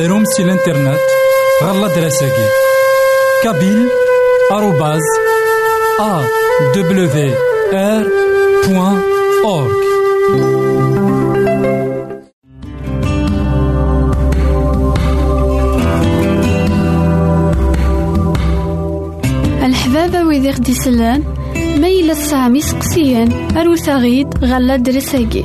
غديرهم سي الانترنت غالا دراساكي كابيل آروباز أ دبليو آر بوان أورك الحبابة ويدي غدي يسلم ميلا سامي سقسيان أروساغيد غالا دراساكي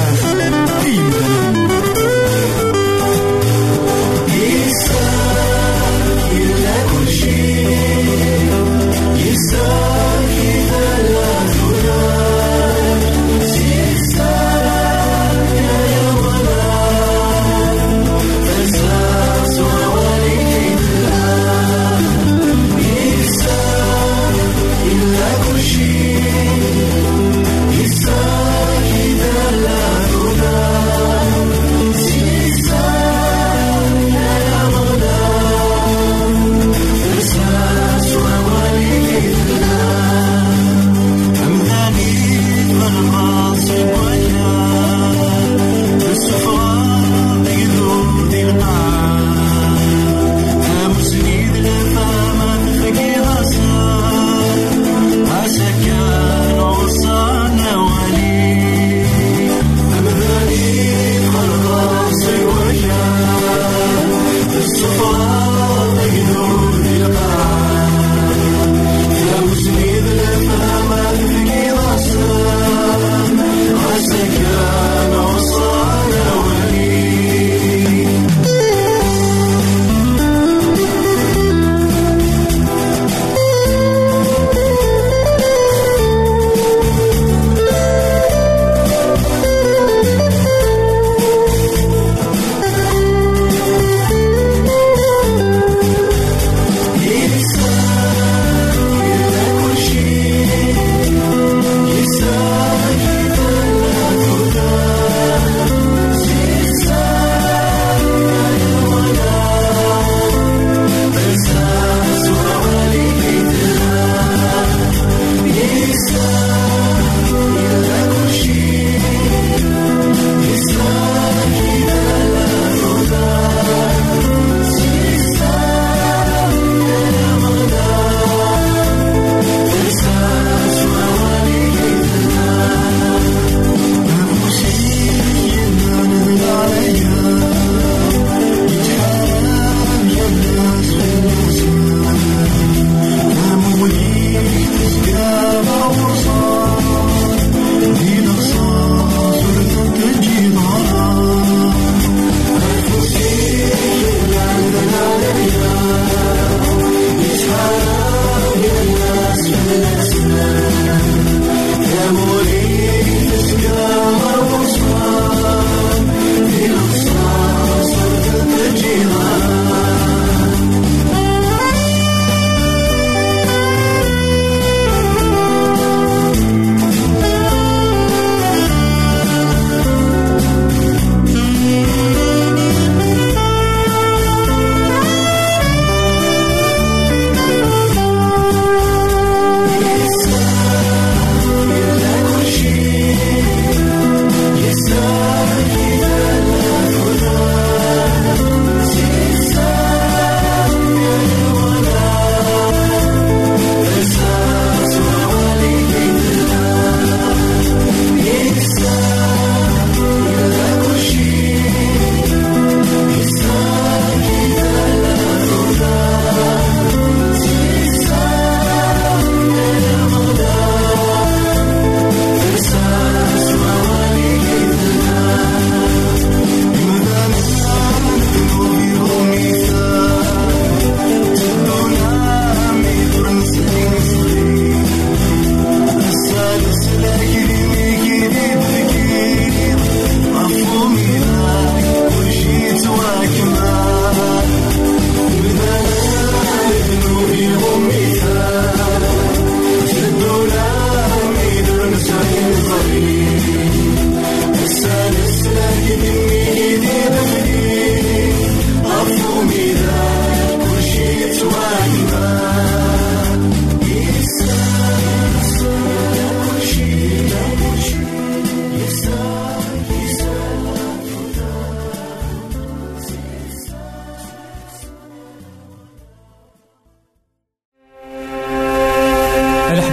Team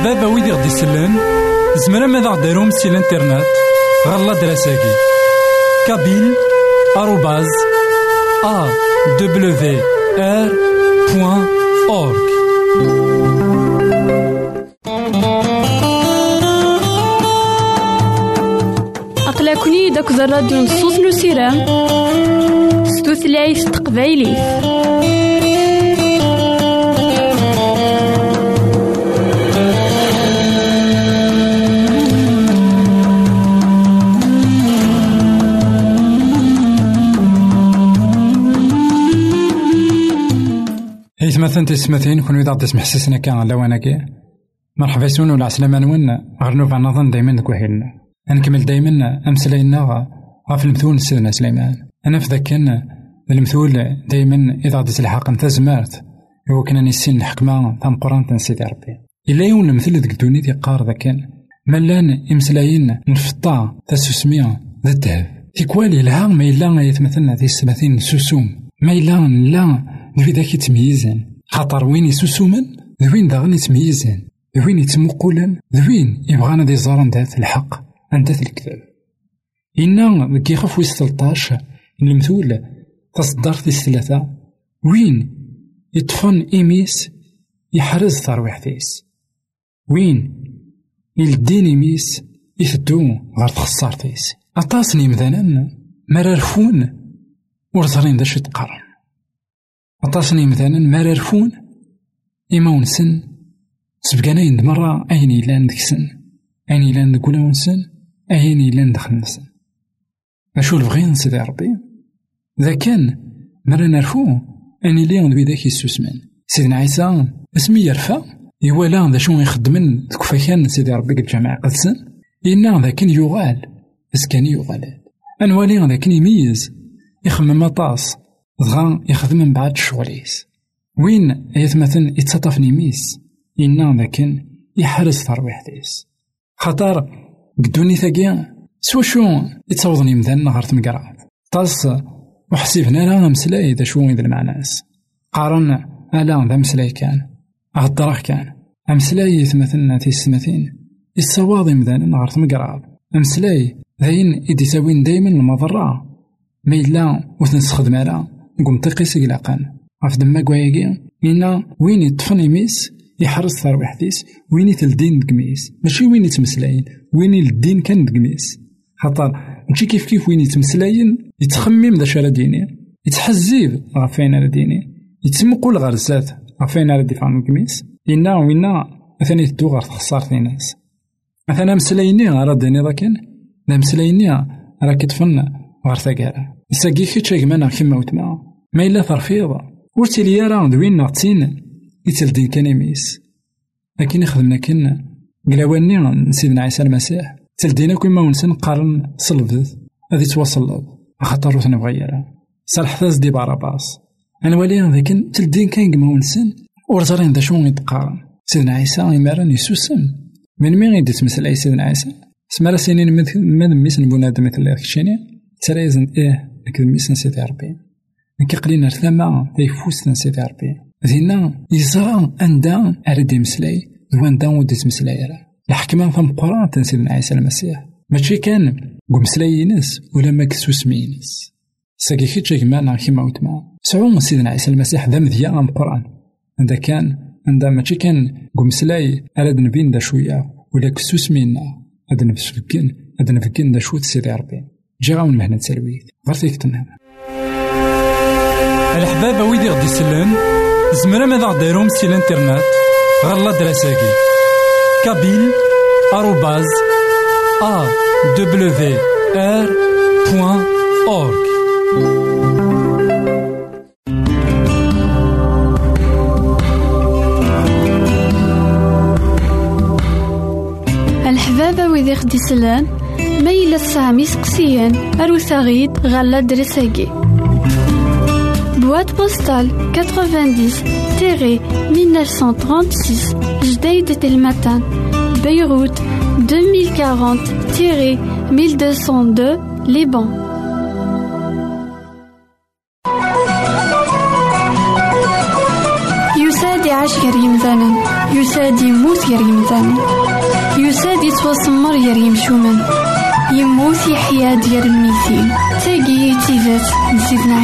أي مذنب يسلن زمرا ماذا غديرهم سي الانترنت. غالا دراساكي. كابيل آروباز أ دبليو آر بوان أورك إثمثن تسمثين كون إذا تسمح سسنا كان لواناكي مرحبا يسون ولا عسلامة نون غير نوفا نظن دايما ديك وحيلنا نكمل دايما أمسلاينا غاف المثول سيدنا سليمان. أنا في ذاك المثول دايما إذا غدي تلحق نتا زمارت. هو كنا نسين الحكمة تام قرآن تنسيدي ربي. إلا يون ذيك الدوني يقار ذاك ملان إمسلايين نفطا تسوسميا ذا الذهب تيكوالي لها ما إلا يتمثلنا ذي السبعين سوسوم. ما إلا لا ذاك يتميزن خاطر وين يسوسومن ذوين داغن يتميزن ذوين يتمقولن ذوين يبغانا دي زارن دات الحق؟ عندات الكتاب. إنا كي يخاف ويس تلطاش المثول تصدر في الثلاثة. وين يطفن إيميس؟ يحرز ثروحتيس وين يلدين إيميس؟ يثدو غير تخسارتيس أطاسني مثلا مرارفون ورزرين دا شي أطاسني مثلا مرارفون إما ونسن سبقاناين مرة أين إلان دكسن أين إلان دكولا ونسن أين إلان دخل نسن أشو البغي سيدي ربي؟ إذا كان مرة نرفو أني لي ندوي ذاك يسوسمن سيدنا عيسى اسمي يرفع يوالا ذا شو يخدمن كفاكان سيدي ربي قد جماعة قدسن. إنا ذاك يغال اسكاني يغال. أنوالي ذاك يميز يخمم طاس دغا يخدم من بعد شغليس وين يتمثل يتسطف نيميس إنا ذاكن يحرز ترويحتيس خاطر قدوني ثاقيا سوا شو يتصوضني مذن نهار تمقرا طاس وحسيبنا لا مسلاي ذا شو ذا المعناس قارن ألا ذا مسلاي كان أهدره كان أمسلاي يتمثلنا تيسمثين الصواضي مذن نهار تمقرا أمسلاي ذاين إدي ساوين دايما المضرة ما إلا وثنسخدم على قم تقيس قلاقان غف دما كواياكي إنا وين يطفن يميس يحرص تربيحتيس وين يتلدين دقميس ماشي وين يتمسلاين وين يلدين كان دقميس خاطر ماشي كيف كيف وين يتمسلاين يتخمم ذا شرا ديني. يتحزيب غفين على ديني. يتمقول غير الزات على دفاع دقميس إنا وينا مثلا يتدو غير خسارة ناس. مثلا مسلايني غير ديني ذاكن. لا مسلايني راه كتفن غير يساقي كيتش كما كيما وتما ما إلا ترفيض ور تيلي راه دوين نغتين يتلدين كان يميس لكن يخدمنا كن قلاواني سيدنا عيسى المسيح تلدينا كيما ونسن قارن صلبت هذي توصل خاطر روث نبغيرا صالح ثاز دي باراباس أنا ولي لكن تلدين كان كيما ونسن ور زارين دا شو يتقارن سيدنا عيسى يمارن يسوسم من مين غيدي تمثل أي سيدنا عيسى سمارا سنين ماذا ميسن بنادم مثل كشيني ترى إيه لكن ميسن سيدي ربي كي قلينا رثما تيفوس سيدي ربي دينا يزرع أندا أرد يمسلاي واندا ود راه الحكمة ثم قران سيدنا عيسى المسيح ماشي كان قمسلاي ينس ولا ما كسوس مينس ساكي كي تجمعنا كيما وتما سعو سيدنا عيسى المسيح ذا مذيا قران عند كان عند ماشي كان قمسلاي أرد نبين دا شوية ولا كسوس مينا هذا نفسكن هذا نفكن دا شوت سيدي ربي جا غاون مهنة سلويت غير تيكتنا الحباب ويدي غدي يسلن زمرا ماذا غديرهم سي الإنترنت؟ غالا دراساكي. كابيل آروباز أ دبليو آر بوان أورك الحبابة ويدي خدي سلان ميلا سامي سقسيان أروساغيد غالا دراساكي Boîte postale 90-1936 Jdeïd Telmatan Beyrouth 2040-1202 Liban يساد عاش غير يمثالا يساد يموت غير يمثالا yettwasemmer gar yimcumen yemmut yeḥya gar lmitin tagi i tidet n sidna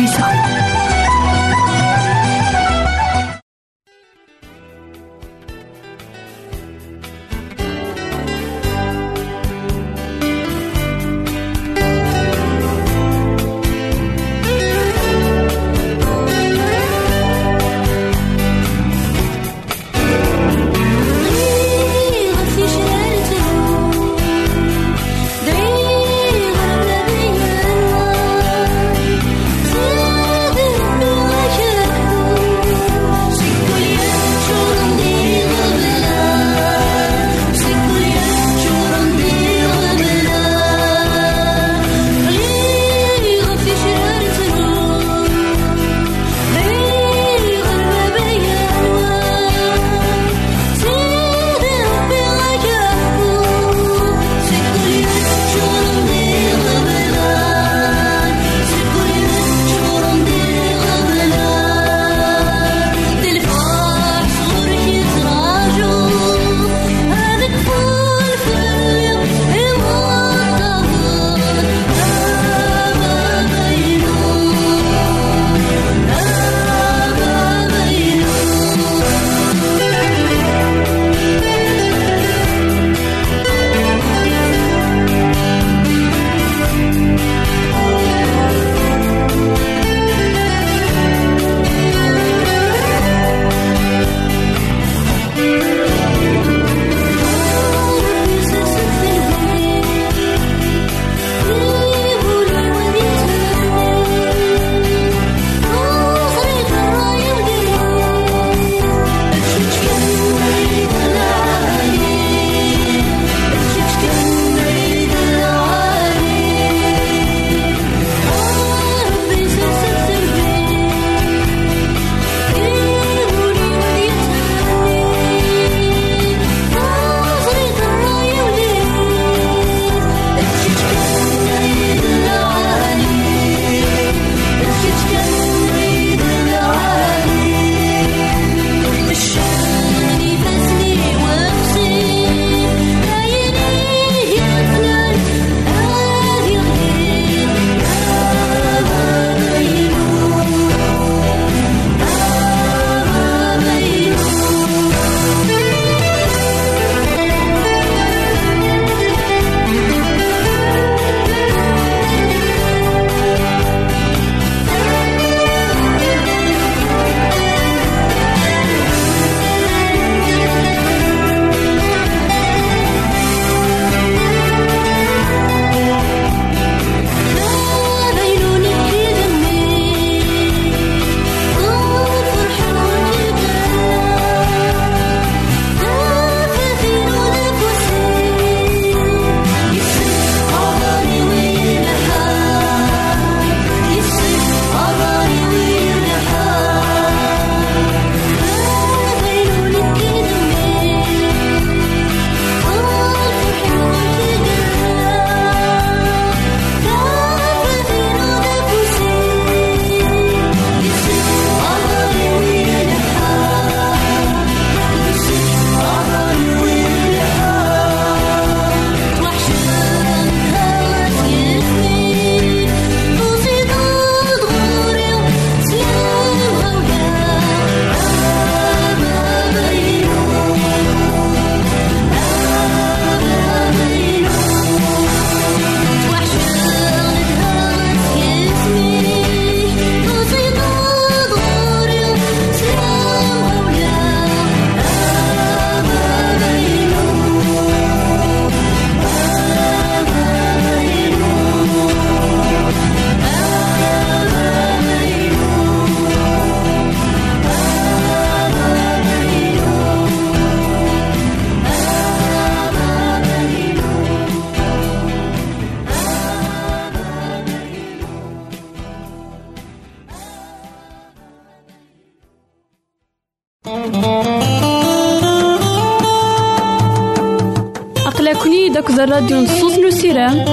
راديو نصوص نسيرام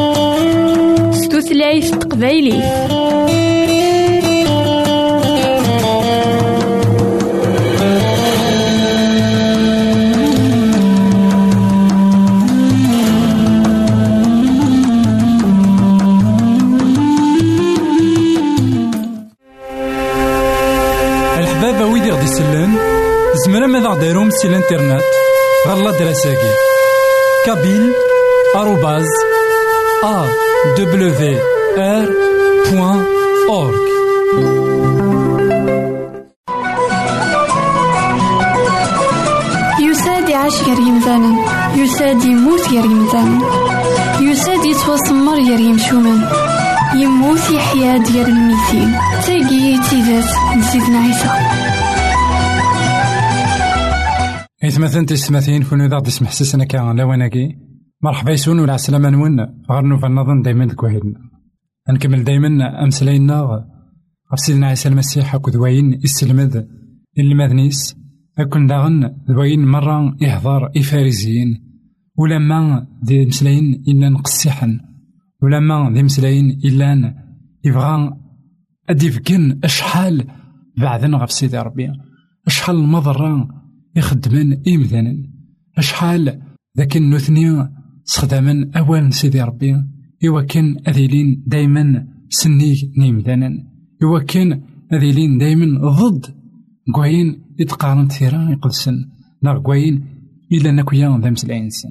ستوثلايف تقبايليه سي الانترنت. غالا دراساكي. كابيل بوان أورك يساد يعيش غير يمثالا يساد يموت غير يمثالا يساد يتوسمر غير يمشومان يموت يحيا ديال الميتين تاقي تيزات نسيتنا عيسى. إثمثن تسمثين كونو ذا تسمح سسنا كان لواناكي مرحبا يسون ولا عسلامة نون غير نوفا نظن دايما ديك وحدنا نكمل دايما أمسلاينا غف سيدنا عيسى المسيح أكو ذوين السلمذ اللي ماذنيس أكون داغن ذوين مرة إحضار إفاريزيين ولما دي مسلاين إلا نقصيحن ولما ذي مسلاين إلا يبغى أديفكن أشحال بعدنا غف سيدي ربي. أشحال المضرة يخدمن إمذانا أشحال ذاك النثني استخداما أوان سيدي ربي. إوا كان أذيلين دايما سنيك نيمذانا إوا كان أذيلين دايما ضد قوين يتقارن ثيرا يقدسن. نا قوين إلا نكويا ذا مسلاين سن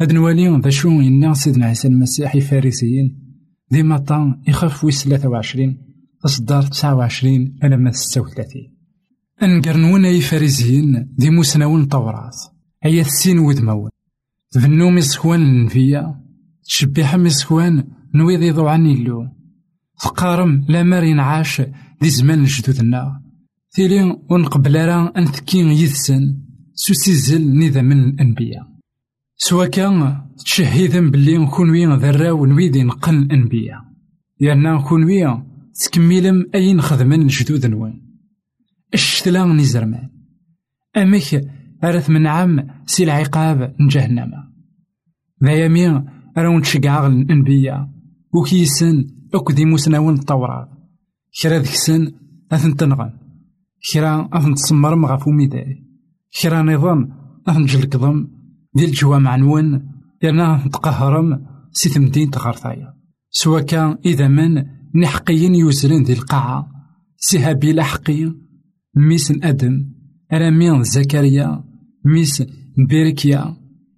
هاد نوالي ذا شو إنا سيدنا عيسى المسيح فارسيين. ديما طان يخاف ويس ثلاثة وعشرين. إصدار تسعة وعشرين ألم ستة وثلاثين أنقرنون أي فارسيين دي مسناون طورات. أي السين وذمون تبنو مسكوان النفية تشبيح مسكوان نويض يضو عني اللو تقارم لا مار عاش دي زمان جدودنا تيلي ونقبل راه أنثكين يثسن سوسيزل نذا من الأنبياء سوا كان تشهيدا بلي نكون ويا ذراو نويدي نقن الأنبياء يانا نكون ويا تكملم أي نخدمن جدود نوين الشتلا نزرمان أمك أرث من عام سي العقاب نجهنم ذا يمين أرون تشقع الأنبياء وكيسن أكو دي مسناون التوراة كرا ذيك سن أثن تنغم كرا أثن تسمرم غفو ميداي كرا نظام أثن جلكضم ديال الجوامع نون يرنا تقهرم سي ثمدين تغرثايا سوا كان إذا من نحقيين يوزرين ذي القاعة سي هابيلا حقي ميس أدم أرامين زكريا ميس بيركيا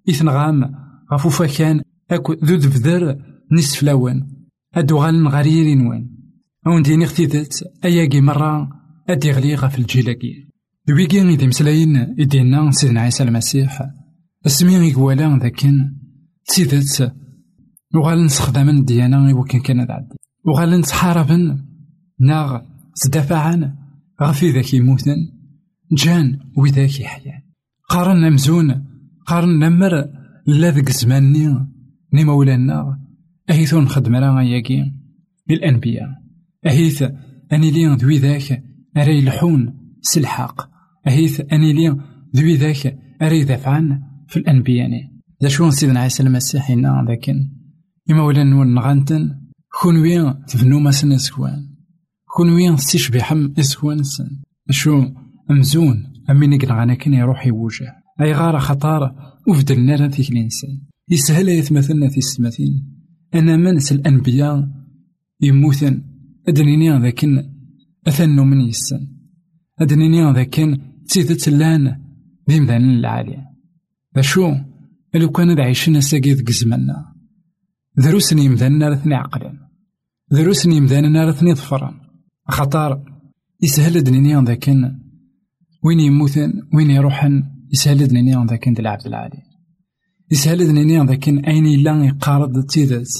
إثنغام غفو فكان أكو ذو نصف لون أدو غالن غريرين وين أون ديني اختيدت أياقي مرة أدي غلي غف الجيلاكي ويجي إذا مسلاين إدينا سيدنا عيسى المسيح اسمي يقوالا ذاكن تيدت وغال نستخدم ديانا وكان كان عدي وغال نتحاربن ناغ تدافعن غفي ذاك يموتن جان وذاك يحيان قارن مزون قارن نمر لا ذاك زماني ني مولانا أهيث نخدم راه ياكي بالأنبياء أهيث أني لي ذوي ذاك أري يلحون سلحاق. أهيث أني لي ذوي ذاك أري يدافعن في الأنبياء. ذا شو سيدنا عيسى المسيح هنا لكن إما ولا نون نغانتن كون وين تبنو ما سن إسكوان كون وين تستشبحم إسكوان سن. شو أمزون أمين غانا كان يروح يوجه أي غارة خطارة وفدلنا لنا ذيك الإنسان يسهل يتمثلنا في السماثين أنا منس الأنبياء يموتن أدنيني ذاكن أثنو من يسن. أدنيني ذاكن تيدت لأن ذي مذان العالية. شو لو كان عايشين ساقي ذك دروسني يمذانا رثني عقلا دروسني يمذانا رثني ظفرا خطار. يسهل دنيني ذاكن. وين يموتن وين يروحن؟ يسهل دنيني ذاكن دي العبد العالي يسهل دنيني ذاكن أين إلا يقارض تيدات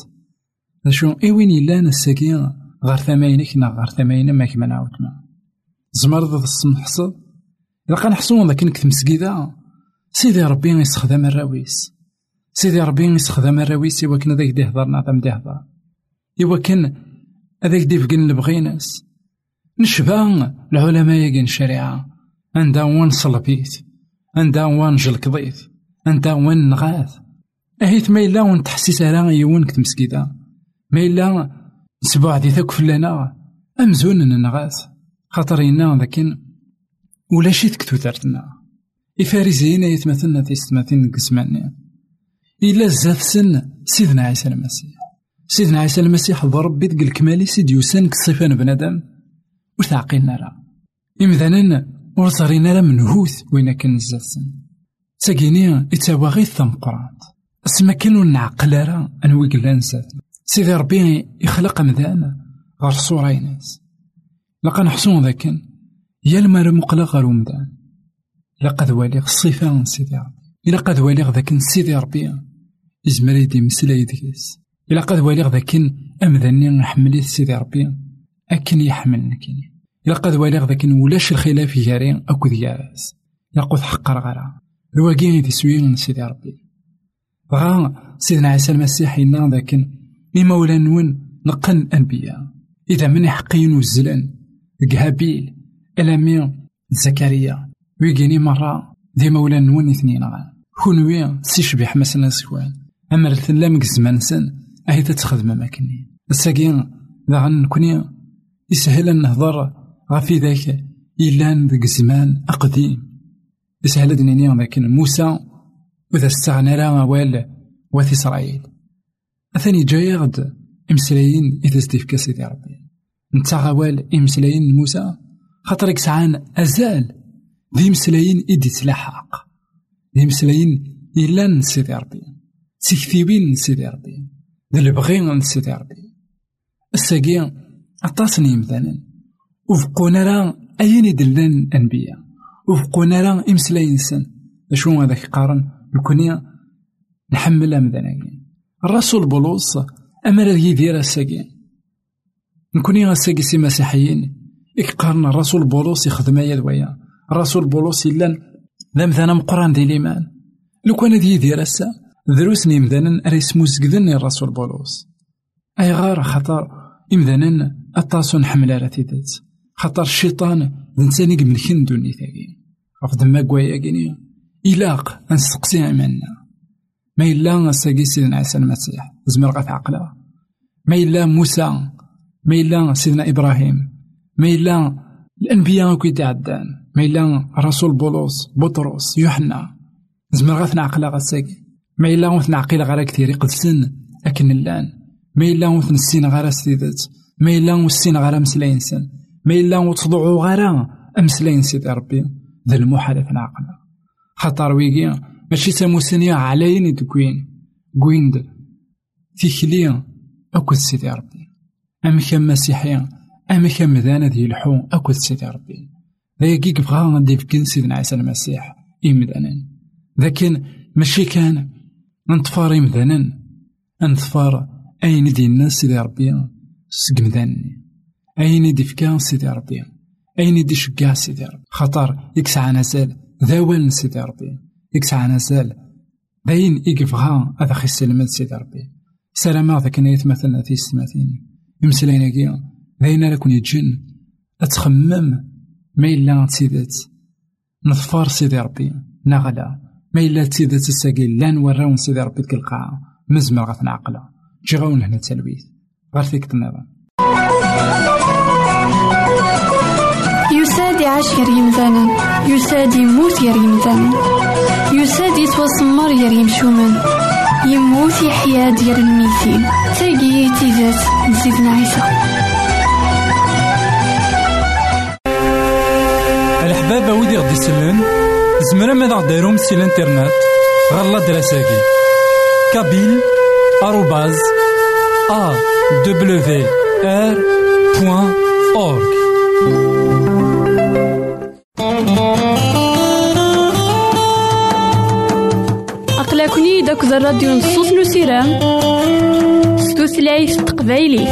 شو؟ إي وين إلا نساقي غار ثماينك نا غار ثماين ما كما نعاودنا زمرض الصمحصد إلا كان حصون ذاك نكتم سكيدا سيدي ربي يستخدم الراويس سيدي ربي يستخدم الراويس إوا كان هذاك ديهضر نعطم ديهضر إوا كان هذاك ديفقن لبغيناس العلماء يقين الشريعة عندها وان صلبيت عندها وان جلكضيت عندها وان نغاث. أهيت ما إلا وان تحسيس على يوان كتمسكيدا ما إلا سبوع دي ثاك فلانا أمزون نغاث. خاطر إنا لكن ولا شي تكتو ثارتنا إفاريزيين يتمثلنا في ستماثين قسمان إلا زاف سن سيدنا عيسى المسيح. سيدنا عيسى المسيح ضرب بيت الكمالي سيد يوسان كصفان بنادم. وثاقينا راه إمذانا ور صارينا لا منهوث وين كان الزاسن ساكيني إتاوا غير ثمقرات اسما كانو نعقل راه أنوي قلان نسات سيدي ربي يخلق مذان غير صورة ناس لقا نحسون ذاك يا المال مقلق غير مدان لقد والي الصفة سيدي ربي إلا قد والي ذاك سيدي ربي يزمر يدي مسلا ديكيس إلا قد والي ذاك أمذني نحملي سيدي ربي أكن يحملنا كيني قد والي ذاك ولاش الخلاف يجاري أكو دياس يقود حق رغرا ذواكي دي سوين سيدي ربي. غا سيدنا عيسى المسيح إنا ذاك إما نون نقن الأنبياء إذا من حقين وزلن هابيل ألامي زكريا. ويجيني مرة ذي مولا نون إثنين غا. كونوي سيشبح مثلا سكوان أما الثلا مك الزمان سن أهي تتخدم ماكني الساقين ذا نكوني يسهل النهضر غافي ذاك إلان ذاك الزمان أقديم. يسهل دنيني لكن موسى وإذا استغنى لا وال واث إسرائيل. أثاني جاي غد إمسلايين إذا استيفكا سيدي ربي. نتا غوال إمسلايين موسى خاطر يكسعان أزال. ذي مسلايين إدي تلاحق ذي مسلايين إلا سيدي ربي. تكتيبين سيدي ربي. ذي البغي سيدي ربي. الساقي أطاسني مثلا. وفقونا راه أين يدلن الأنبياء وفقونا راه إمسلايين سن شو هذاك قارن؟ نكوني نحمل أمذناكي الرسول بولوس أمر يدير الساقي نكوني الساقي سي مسيحيين. إكقارن الرسول بولوس يخدم يد ويا الرسول بولوس إلا ذا مثلا مقران دي ليمان لو كان ذي يدير السا دروس نيمذانا ريسمو زقدن الرسول بولوس. أي غار خطر إمذانا أطاسو نحمل على خطر الشيطان ذنساني قبل كندوني ثاقي. أفضل ما قوايا قيني إلاق نستقسي عملنا ما إلا ساقي سيدنا عيسى المسيح. زمر غاث عقلا ما إلا موسى. ما إلا سيدنا إبراهيم. ما إلا الأنبياء كي تعدان ما إلا رسول بولس بطرس يوحنا. زمر غاث نعقلا غاساكي ما إلا غوث نعقيل غارا كثير يقدسن أكن اللان. ما إلا غوث نسين غارا سيدات. ما إلا غوث السين غارا مسلاين سن. ما إلا غوث تضعو غارا أمسلاين سيدي ربي ذا المحالة نعقلا خاطر ويكي ماشي ساموسنيا عليني دكوين كويند تيكلي أكد سيدي ربي. أم كان مسيحيا أم كان مذانا ذي الحو أكد سيدي ربي. ذاكي كبغا غادي فكين سيدنا عيسى المسيح إمدانا لكن ماشي كان نطفار إمدانا نطفار أين دي الناس سيدي ربي سقمداني أين دي فكان سيدي ربي؟ أين شقا سيدي ربي؟ خطر يكسع نزال ذاول سيدي ربي. يكسع نزال باين إيكفغا هذا خي السلمات سيدي ربي. سلامة ذاك نيت مثلا في ستماتين يمسلين كيا باين لكن يتجن أتخمم ما إلا تسيدات نظفر سيدي ربي نغلا. ما إلا تسيدات الساقي لا نوراون سيدي ربي تلك القاعة مزمر غاف نعقلا جي غاون هنا تلويث. غير فيك النظام يساد يعيش غير يمثالا يساد يموت غير يمثالا يساد يتوسمر غير يمشومان يموت يحيا ديال الميتين تاقي تيزات نسيتنا عيسى. الحبابة ودي غدي يسلن زمرا ماذا غديرهم سي الانترنت غالا دراساكي. كابيل آروباز أ دبليو أورك أقلكني داك الراديو نصوص نسيرام ستوثلايف تقبايلي.